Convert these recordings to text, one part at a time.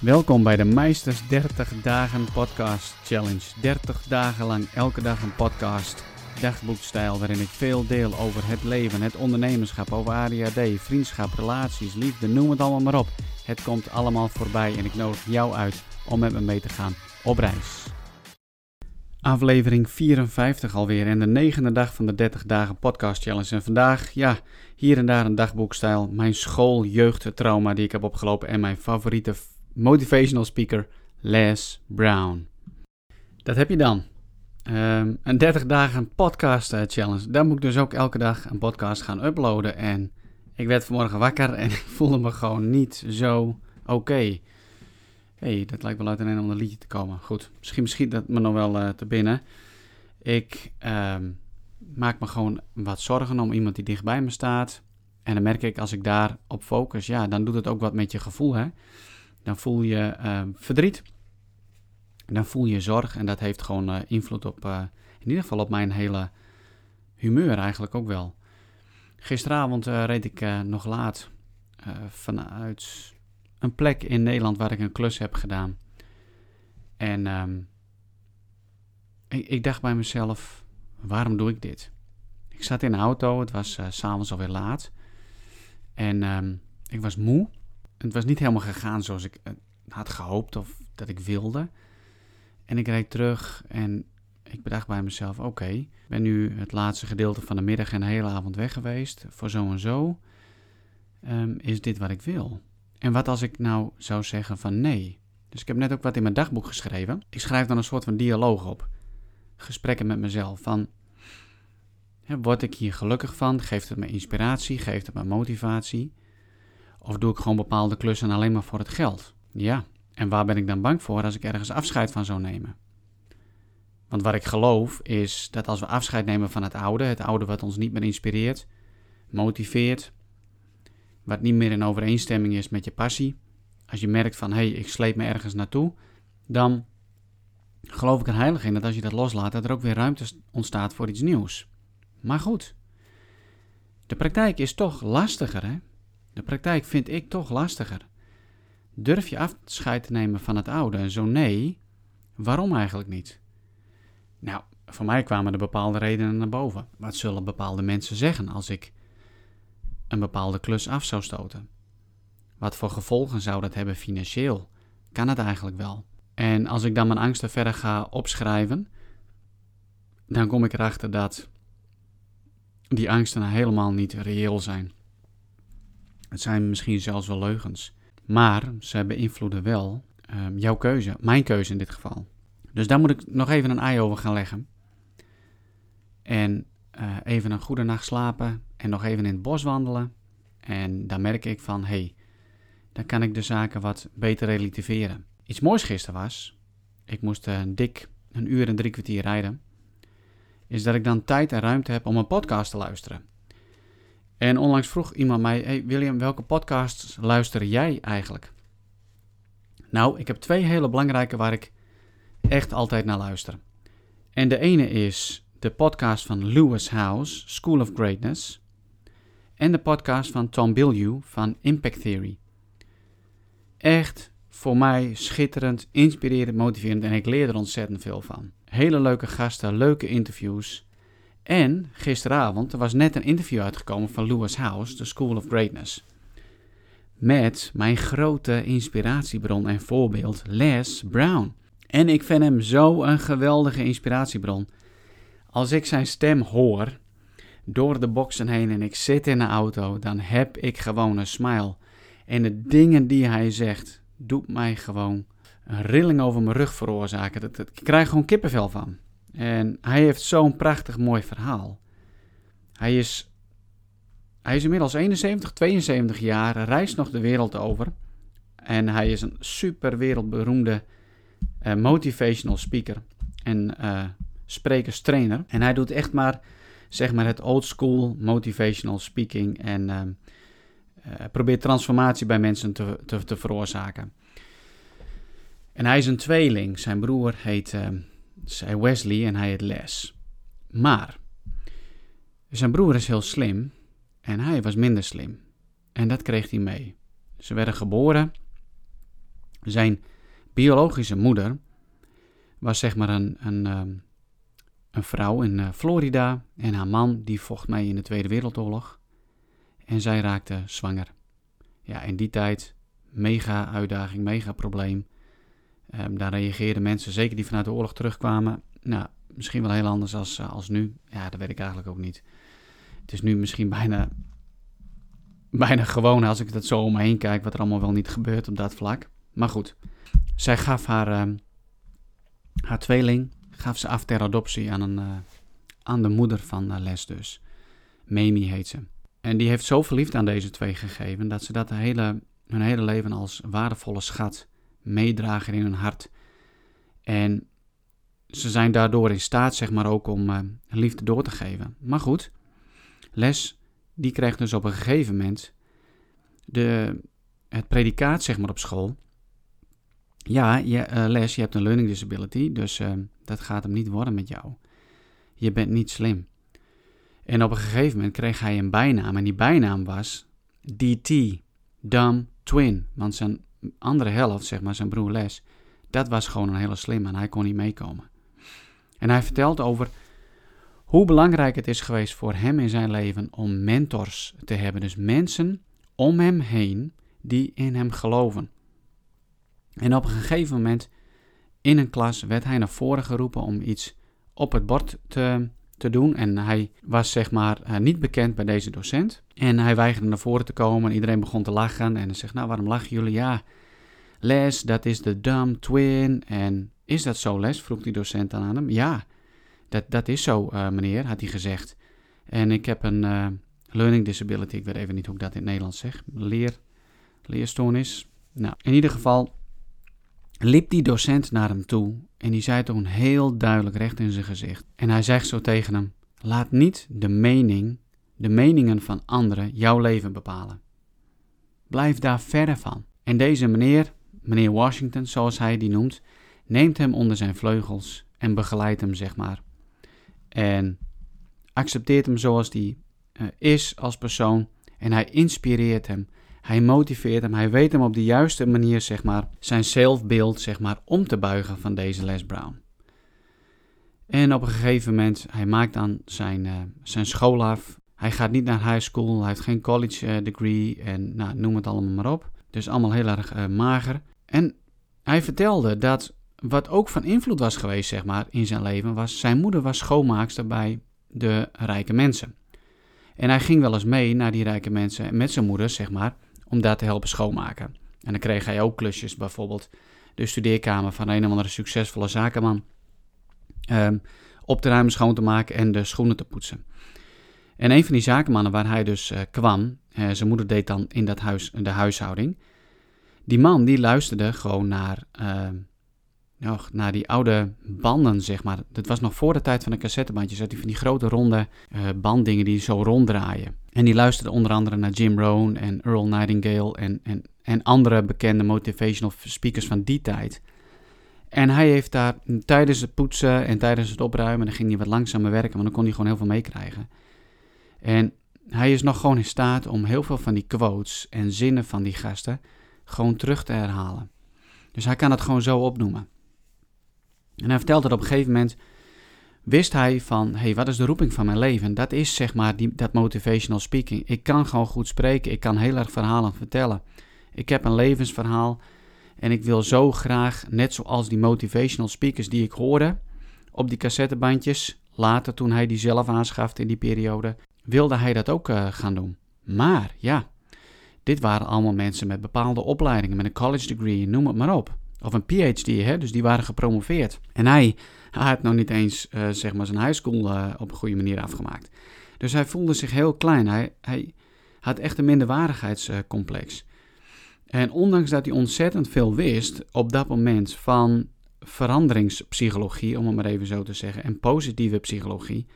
Welkom bij de Meisters 30 Dagen Podcast Challenge. 30 dagen lang elke dag een podcast, dagboekstijl, waarin ik veel deel over het leven, het ondernemerschap, over ADHD, vriendschap, relaties, liefde, noem het allemaal maar op. Het komt allemaal voorbij en ik nodig jou uit om met me mee te gaan op reis. Aflevering 54 alweer en de negende dag van de 30 dagen podcast challenge. En vandaag, ja, hier en daar een dagboekstijl, mijn school jeugdtrauma die ik heb opgelopen en mijn favoriete motivational speaker Les Brown. Dat heb je dan. Um, een 30 dagen podcast uh, challenge. Daar moet ik dus ook elke dag een podcast gaan uploaden. En ik werd vanmorgen wakker en ik voelde me gewoon niet zo oké. hey, dat lijkt wel uit een een ander liedje te komen. Goed, misschien schiet dat me nog wel uh, te binnen. Ik um, maak me gewoon wat zorgen om iemand die dichtbij me staat. En dan merk ik als ik daar op focus, ja, dan doet het ook wat met je gevoel, hè. Dan voel je uh, verdriet. Dan voel je zorg en dat heeft gewoon uh, invloed op, uh, in ieder geval op mijn hele humeur eigenlijk ook wel. Gisteravond reed ik nog laat vanuit een plek in Nederland waar ik een klus heb gedaan. En um, ik, ik, dacht bij mezelf, waarom doe ik dit? Ik zat in de auto, het was s'avonds alweer laat. En um, ik was moe het was niet helemaal gegaan zoals ik had gehoopt of dat ik wilde. En ik reed terug en ik bedacht bij mezelf: oké, ik ben nu het laatste gedeelte van de middag en de hele avond weg geweest. Voor zo en zo um, is dit wat ik wil. En wat als ik nou zou zeggen van nee? Dus ik heb net ook wat in mijn dagboek geschreven. Ik schrijf dan een soort van dialoog op. Gesprekken met mezelf. Van, word ik hier gelukkig van? Geeft het me inspiratie? Geeft het me motivatie? Of doe ik gewoon bepaalde klussen alleen maar voor het geld? Ja, en waar ben ik dan bang voor als ik ergens afscheid van zou nemen? Want wat ik geloof is dat als we afscheid nemen van het oude, het oude wat ons niet meer inspireert, motiveert, wat niet meer in overeenstemming is met je passie, als je merkt van hé, hey, ik sleep me ergens naartoe, dan geloof ik er heilig in dat als je dat loslaat, dat er ook weer ruimte ontstaat voor iets nieuws. Maar goed, de praktijk is toch lastiger, hè? De praktijk vind ik toch lastiger. Durf je afscheid te nemen van het oude? En zo nee, waarom eigenlijk niet? Nou, voor mij kwamen er bepaalde redenen naar boven. Wat zullen bepaalde mensen zeggen als ik een bepaalde klus af zou stoten? Wat voor gevolgen zou dat hebben financieel? Kan het eigenlijk wel? En als ik dan mijn angsten verder ga opschrijven, dan kom ik erachter dat die angsten helemaal niet reëel zijn. Het zijn misschien zelfs wel leugens. Maar ze beïnvloeden wel um, jouw keuze, mijn keuze in dit geval. Dus daar moet ik nog even een ei over gaan leggen. En uh, even een goede nacht slapen en nog even in het bos wandelen. En dan merk ik van, hé, hey, dan kan ik de zaken wat beter relativeren. Iets moois gisteren was, ik moest uh, dik een uur en drie kwartier rijden, is dat ik dan tijd en ruimte heb om een podcast te luisteren. En onlangs vroeg iemand mij: Hey William, welke podcasts luister jij eigenlijk? Nou, ik heb twee hele belangrijke waar ik echt altijd naar luister. En de ene is de podcast van Lewis House, School of Greatness. En de podcast van Tom Bilyeu van Impact Theory. Echt voor mij schitterend, inspirerend, motiverend en ik leer er ontzettend veel van. Hele leuke gasten, leuke interviews. En gisteravond, er was net een interview uitgekomen van Lewis House, de School of Greatness. Met mijn grote inspiratiebron en voorbeeld, Les Brown. En ik vind hem zo een geweldige inspiratiebron. Als ik zijn stem hoor, door de boxen heen en ik zit in de auto, dan heb ik gewoon een smile. En de dingen die hij zegt, doet mij gewoon een rilling over mijn rug veroorzaken. Ik krijg gewoon kippenvel van. En hij heeft zo'n prachtig mooi verhaal. Hij is, hij is inmiddels 71, 72 jaar, reist nog de wereld over. En hij is een super wereldberoemde uh, motivational speaker en uh, sprekerstrainer. En hij doet echt maar, zeg maar, het old school motivational speaking en uh, probeert transformatie bij mensen te, te, te, veroorzaken. En hij is een tweeling. Zijn broer heet zei Wesley en hij heet Les. Maar zijn broer is heel slim en hij was minder slim. En dat kreeg hij mee. Ze werden geboren Zijn biologische moeder was zeg maar een, een, ehm, een vrouw in eh, Florida en haar man die vocht mee in de Tweede Wereldoorlog. En zij raakte zwanger. Ja, in die tijd mega uitdaging, mega probleem. Um, daar reageerden mensen, zeker die vanuit de oorlog terugkwamen, nou, misschien wel heel anders als, eh, als nu. Ja, dat weet ik eigenlijk ook niet. Het is nu misschien bijna, bijna gewoon als ik dat zo om me heen kijk, wat er allemaal wel niet gebeurt op dat vlak. Maar goed, zij gaf haar, uh, haar tweeling gaf ze af ter adoptie aan, een, uh, aan de moeder van uh, Les dus. Mamie heet ze. En die heeft zoveel liefde aan deze twee gegeven dat ze dat hele, hun hele leven als waardevolle schat meedragen in hun hart. En ze zijn daardoor in staat, zeg maar, ook om uh, liefde door te geven. Maar goed, Les, die krijgt dus op een gegeven moment de, het predicaat, zeg maar, op school. Ja, je, uh, Les, je hebt een learning disability, dus uh, dat gaat hem niet worden met jou. Je bent niet slim. En op een gegeven moment kreeg hij een bijnaam, en die bijnaam was DT, Dumb Twin. Want zijn andere helft, zeg maar, zijn broer Les, dat was gewoon een hele slim en hij kon niet meekomen. En hij vertelt over hoe belangrijk het is geweest voor hem in zijn leven om mentors te hebben. Dus mensen om hem heen die in hem geloven. En op een gegeven moment in een klas werd hij naar voren geroepen om iets op het bord te, te doen. En hij was zeg maar eh, niet bekend bij deze docent. En hij weigerde naar voren te komen en iedereen begon te lachen. En hij zegt, nou waarom lachen jullie? Ja, Les, dat is de dumb twin. En is dat zo, Les? vroeg die docent aan hem. Ja, dat, dat is zo, uh, meneer, had hij gezegd. En ik heb een uh, learning disability. Ik weet even niet hoe ik dat in Nederlands zeg. Leer, leerstoornis. Nou, in ieder geval liep die docent naar hem toe en die zei toen heel duidelijk recht in zijn gezicht. En hij zegt zo tegen hem: Laat niet de mening, de meningen van anderen jouw leven bepalen. Blijf daar verre van. En deze meneer, meneer Washington, zoals hij die noemt, neemt hem onder zijn vleugels en begeleidt hem, zeg maar. En accepteert hem zoals hij uh, is als persoon en hij inspireert hem. Hij motiveert hem, hij weet hem op de juiste manier, zeg maar, zijn zelfbeeld, zeg maar, om te buigen van deze Les Brown. En op een gegeven moment, hij maakt dan zijn, uh, zijn school af. Hij gaat niet naar high school, hij heeft geen college uh, degree en nou, noem het allemaal maar op. Dus allemaal heel erg uh, mager. En hij vertelde dat wat ook van invloed was geweest, zeg maar, in zijn leven, was zijn moeder was schoonmaakster bij de rijke mensen. En hij ging wel eens mee naar die rijke mensen met zijn moeder, zeg maar, om daar te helpen schoonmaken. En dan kreeg hij ook klusjes, bijvoorbeeld de studeerkamer van een of andere succesvolle zakenman um, op te ruimen, schoon te maken en de schoenen te poetsen. En een van die zakenmannen waar hij dus uh, kwam, uh, zijn moeder deed dan in dat huis de huishouding. Die man die luisterde gewoon naar, uh, nog, naar die oude banden, zeg maar. Dat was nog voor de tijd van de cassettebandjes. Dat die van die grote ronde uh, banddingen die zo ronddraaien. En die luisterde onder andere naar Jim Rohn en Earl Nightingale en, en, en andere bekende motivational speakers van die tijd. En hij heeft daar tijdens het poetsen en tijdens het opruimen, dan ging hij wat langzamer werken, want dan kon hij gewoon heel veel meekrijgen. En hij is nog gewoon in staat om heel veel van die quotes en zinnen van die gasten gewoon terug te herhalen. Dus hij kan het gewoon zo opnoemen. En hij vertelt dat op een gegeven moment wist hij van, hey, wat is de roeping van mijn leven? Dat is zeg maar die, dat motivational speaking. Ik kan gewoon goed spreken, ik kan heel erg verhalen vertellen. Ik heb een levensverhaal en ik wil zo graag, net zoals die motivational speakers die ik hoorde op die cassettebandjes, later toen hij die zelf aanschafte in die periode, wilde hij dat ook uh, gaan doen. Maar ja, dit waren allemaal mensen met bepaalde opleidingen, met een college degree, noem het maar op. Of een PhD, hè? dus die waren gepromoveerd. En hij, hij had nog niet eens uh, zeg maar zijn high school uh, op een goede manier afgemaakt. Dus hij voelde zich heel klein. Hij, hij had echt een minderwaardigheidscomplex. En ondanks dat hij ontzettend veel wist op dat moment van veranderingspsychologie, om het maar even zo te zeggen, en positieve psychologie.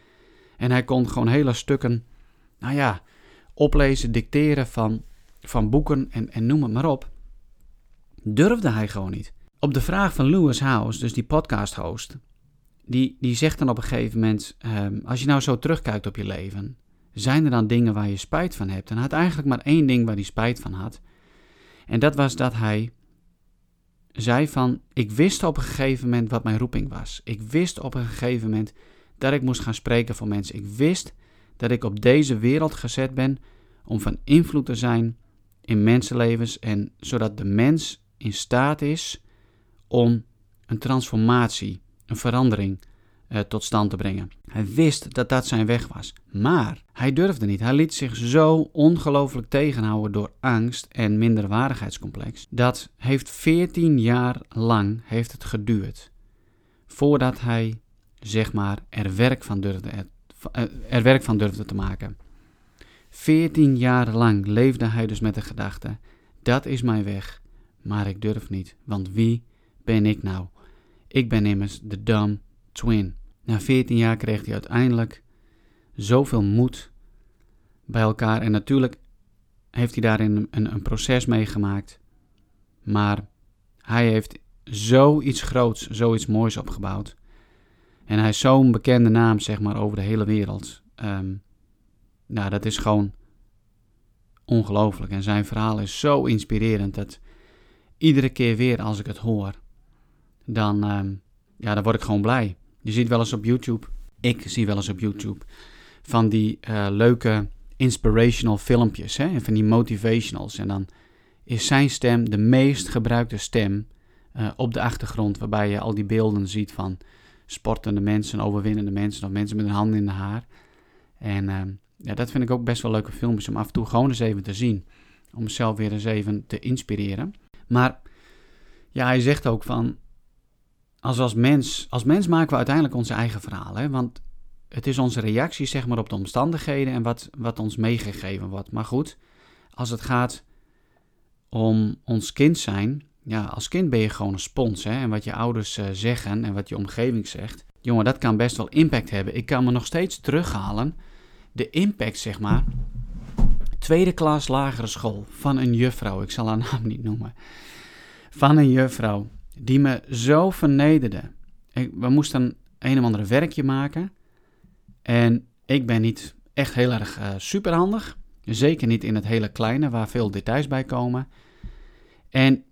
En hij kon gewoon hele stukken, nou ja, oplezen, dicteren van, van boeken en, en noem het maar op durfde hij gewoon niet. Op de vraag van Lewis House, dus die podcast host, die, die zegt dan op een gegeven moment: um, Als je nou zo terugkijkt op je leven, zijn er dan dingen waar je spijt van hebt? En hij had eigenlijk maar één ding waar hij spijt van had. En dat was dat hij zei van, ik wist op een gegeven moment wat mijn roeping was. Ik wist op een gegeven moment dat ik moest gaan spreken voor mensen. Ik wist dat ik op deze wereld gezet ben om van invloed te zijn in mensenlevens en zodat de mens in staat is om een transformatie, een verandering uh, tot stand te brengen. Hij wist dat dat zijn weg was, maar hij durfde niet. Hij liet zich zo ongelooflijk tegenhouden door angst en minderwaardigheidscomplex. Dat heeft 14 jaar lang heeft het geduurd voordat hij zeg maar er werk van durfde, eh, er werk van durfde te maken. 14 jaar lang leefde hij dus met de gedachte: dat is mijn weg, maar ik durf niet, want wie ben ik nou? Ik ben immers de dumb twin. Na 14 jaar kreeg hij uiteindelijk zoveel moed bij elkaar. En natuurlijk heeft hij daarin een, een proces meegemaakt. Maar hij heeft zoiets groots, zoiets moois opgebouwd. En hij is zo'n bekende naam, zeg maar, over de hele wereld. Um, nou, dat is gewoon ongelooflijk. En zijn verhaal is zo inspirerend dat iedere keer weer als ik het hoor, dan, um, ja, dan word ik gewoon blij. Je ziet wel eens op YouTube, ik zie wel eens op YouTube, van die uh, leuke inspirational filmpjes, hè, van die motivationals. En dan is zijn stem de meest gebruikte stem uh, op de achtergrond, waarbij je al die beelden ziet van sportende mensen, overwinnende mensen of mensen met een hand in de haar. En uh, ja, dat vind ik ook best wel leuke filmpjes om af en toe gewoon eens even te zien. Om mezelf weer eens even te inspireren. Maar ja, hij zegt ook van, als, als, mens, als mens maken we uiteindelijk onze eigen verhaal. Want het is onze reactie zeg maar, op de omstandigheden en wat, wat ons meegegeven wordt. Maar goed, als het gaat om ons kind zijn, ja, als kind ben je gewoon een spons. Hè? En wat je ouders uh, zeggen en wat je omgeving zegt, jongen, dat kan best wel impact hebben. Ik kan me nog steeds terughalen, de impact zeg maar, tweede klas lagere school van een juffrouw, ik zal haar naam niet noemen, van een juffrouw die me zo vernederde. Ik, we moesten een of andere werkje maken. En ik ben niet echt heel erg uh, superhandig. Zeker niet in het hele kleine, waar veel details bij komen. En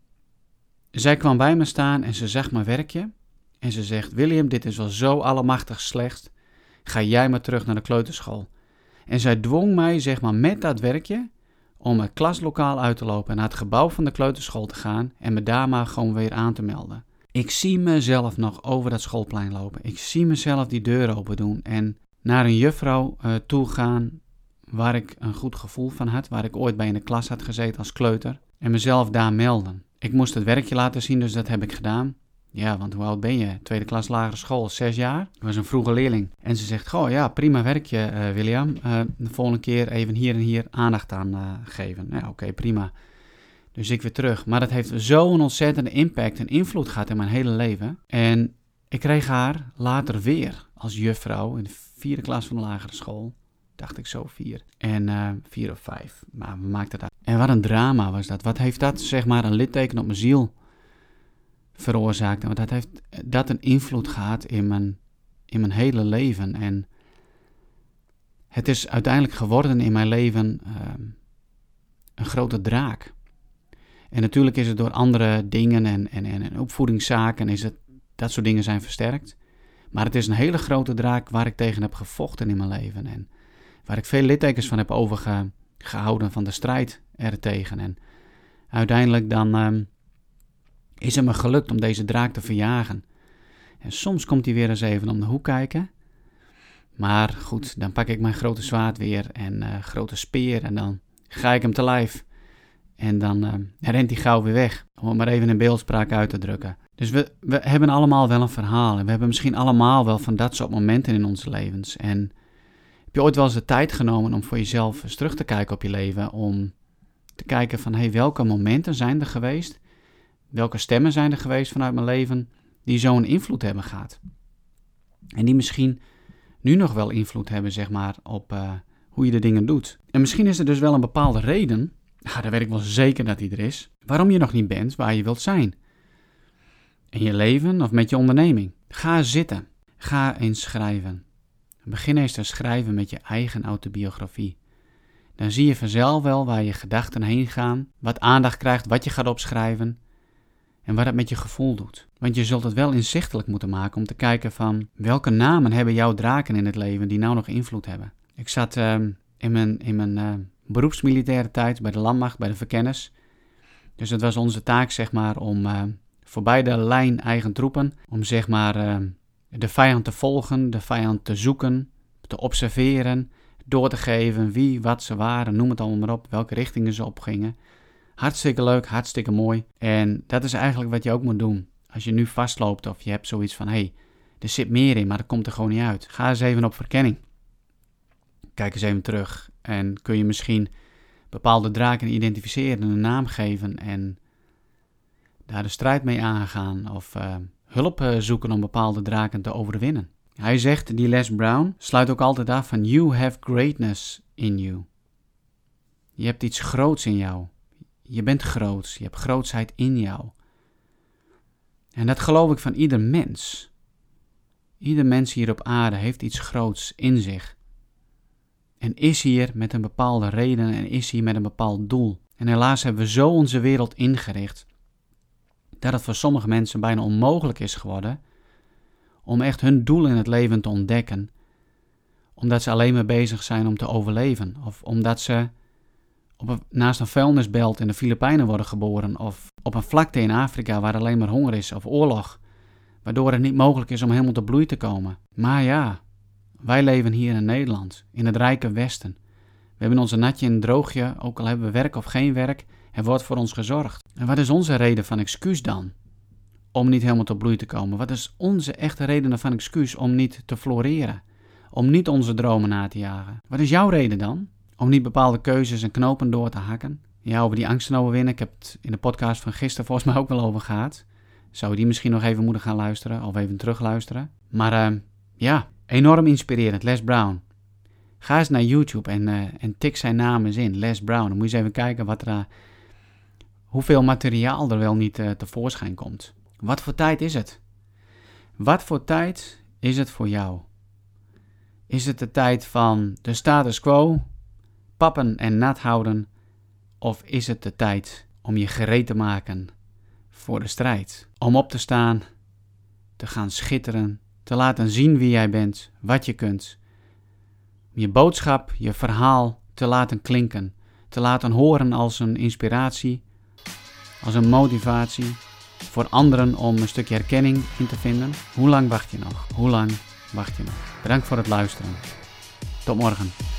zij kwam bij me staan en ze zag mijn werkje. En ze zegt: William, dit is wel zo allemachtig slecht. Ga jij maar terug naar de kleuterschool. En zij dwong mij, zeg maar, met dat werkje om het klaslokaal uit te lopen en naar het gebouw van de kleuterschool te gaan en me daar maar gewoon weer aan te melden. Ik zie mezelf nog over dat schoolplein lopen. Ik zie mezelf die deur open doen en naar een juffrouw uh, toe gaan waar ik een goed gevoel van had, waar ik ooit bij in de klas had gezeten als kleuter en mezelf daar melden. Ik moest het werkje laten zien, dus dat heb ik gedaan. Ja, want hoe oud ben je? Tweede klas lagere school, zes jaar. Ik was een vroege leerling. En ze zegt, goh, ja, prima werkje, uh, William. Uh, de volgende keer even hier en hier aandacht aan uh, geven. Ja, oké, prima. Dus ik weer terug. Maar dat heeft zo'n ontzettende impact en invloed gehad in mijn hele leven. En ik kreeg haar later weer als juffrouw in de vierde klas van de lagere school. Dacht ik zo, vier. En vier of vijf. Maar we maakten dat. En wat een drama was dat. Wat heeft dat, zeg maar, een litteken op mijn ziel veroorzaakte. Want dat heeft dat een invloed gehad in mijn, in mijn hele leven. En het is uiteindelijk geworden in mijn leven uh, een grote draak. En natuurlijk is het door andere dingen en, en, en opvoedingszaken, is het, dat soort dingen zijn versterkt. Maar het is een hele grote draak waar ik tegen heb gevochten in mijn leven. En waar ik veel littekens van heb overgehouden van de strijd er tegen. En uiteindelijk dan um, is het me gelukt om deze draak te verjagen. En soms komt hij weer eens even om de hoek kijken. Maar goed, dan pak ik mijn grote zwaard weer en uh, grote speer en dan ga ik hem te lijf. En dan uh, rent hij gauw weer weg, om het maar even in beeldspraak uit te drukken. Dus we, we hebben allemaal wel een verhaal en we hebben misschien allemaal wel van dat soort momenten in onze levens. En heb je ooit wel eens de tijd genomen om voor jezelf eens terug te kijken op je leven, om te kijken van hey, welke momenten zijn er geweest Welke stemmen zijn er geweest vanuit mijn leven die zo'n invloed hebben gehad? En die misschien nu nog wel invloed hebben, zeg maar, op uh, hoe je de dingen doet. En misschien is er dus wel een bepaalde reden, ja, daar weet ik wel zeker dat die er is, waarom je nog niet bent waar je wilt zijn. In je leven of met je onderneming. Ga zitten. Ga eens schrijven. Begin eens te schrijven met je eigen autobiografie. Dan zie je vanzelf wel waar je gedachten heen gaan, wat aandacht krijgt, wat je gaat opschrijven en wat het met je gevoel doet. Want je zult het wel inzichtelijk moeten maken om te kijken van welke namen hebben jouw draken in het leven die nou nog invloed hebben. Ik zat ehm, in mijn, in mijn uh, beroepsmilitaire tijd bij de landmacht, bij de verkenners. Dus het was onze taak zeg maar om uh, voorbij de lijn eigen troepen, om zeg maar uh, de vijand te volgen, de vijand te zoeken, te observeren, door te geven wie, wat ze waren, noem het allemaal maar op, welke richtingen ze opgingen. Hartstikke leuk, hartstikke mooi. En dat is eigenlijk wat je ook moet doen. Als je nu vastloopt of je hebt zoiets van, hé, hey, er zit meer in, maar dat komt er gewoon niet uit. Ga eens even op verkenning. Kijk eens even terug en kun je misschien bepaalde draken identificeren, een naam geven en daar de strijd mee aangaan of uh, hulp eh, zoeken om bepaalde draken te overwinnen. Hij zegt, die Les Brown, sluit ook altijd af van You have greatness in you. Je hebt iets groots in jou. Je bent groots, je hebt grootsheid in jou. En dat geloof ik van ieder mens. Ieder mens hier op aarde heeft iets groots in zich. En is hier met een bepaalde reden en is hier met een bepaald doel. En helaas hebben we zo onze wereld ingericht dat het voor sommige mensen bijna onmogelijk is geworden om echt hun doel in het leven te ontdekken, omdat ze alleen maar bezig zijn om te overleven, of omdat ze op naast een vuilnisbelt in de Filipijnen worden geboren, of op een vlakte in Afrika waar alleen maar honger is of oorlog, waardoor het niet mogelijk is om helemaal te bloei te komen. Maar ja, wij leven hier in Nederland, in het rijke Westen. We hebben onze natje en droogje, ook al hebben we werk of geen werk, er wordt voor ons gezorgd. En wat is onze reden van excuus dan? Om niet helemaal tot bloei te komen? Wat is onze echte reden van excuus om niet te floreren? Om niet onze dromen na te jagen? Wat is jouw reden dan? Om niet bepaalde keuzes en knopen door te hakken? Ja, over die angsten overwinnen. Ik heb het in de podcast van gisteren volgens mij ook wel over gehad. Zou die misschien nog even moeten gaan luisteren of even terugluisteren? Maar uh, ja, enorm inspirerend. Les Brown. Ga eens naar YouTube en, uh, en tik zijn naam eens in. Les Brown. Dan moet je eens even kijken wat er, uh, hoeveel materiaal er wel niet uh, tevoorschijn komt. Wat voor tijd is het? Wat voor tijd is het voor jou? Is het de tijd van de status quo, pappen en nat houden? Of is het de tijd om je gereed te maken voor de strijd? Om op te staan, te gaan schitteren, te laten zien wie jij bent, wat je kunt. Je boodschap, je verhaal te laten klinken, te laten horen als een inspiratie, als een motivatie voor anderen om een stukje herkenning in te vinden. Hoe lang wacht je nog? Hoe lang wacht je nog? Bedankt voor het luisteren. Tot morgen.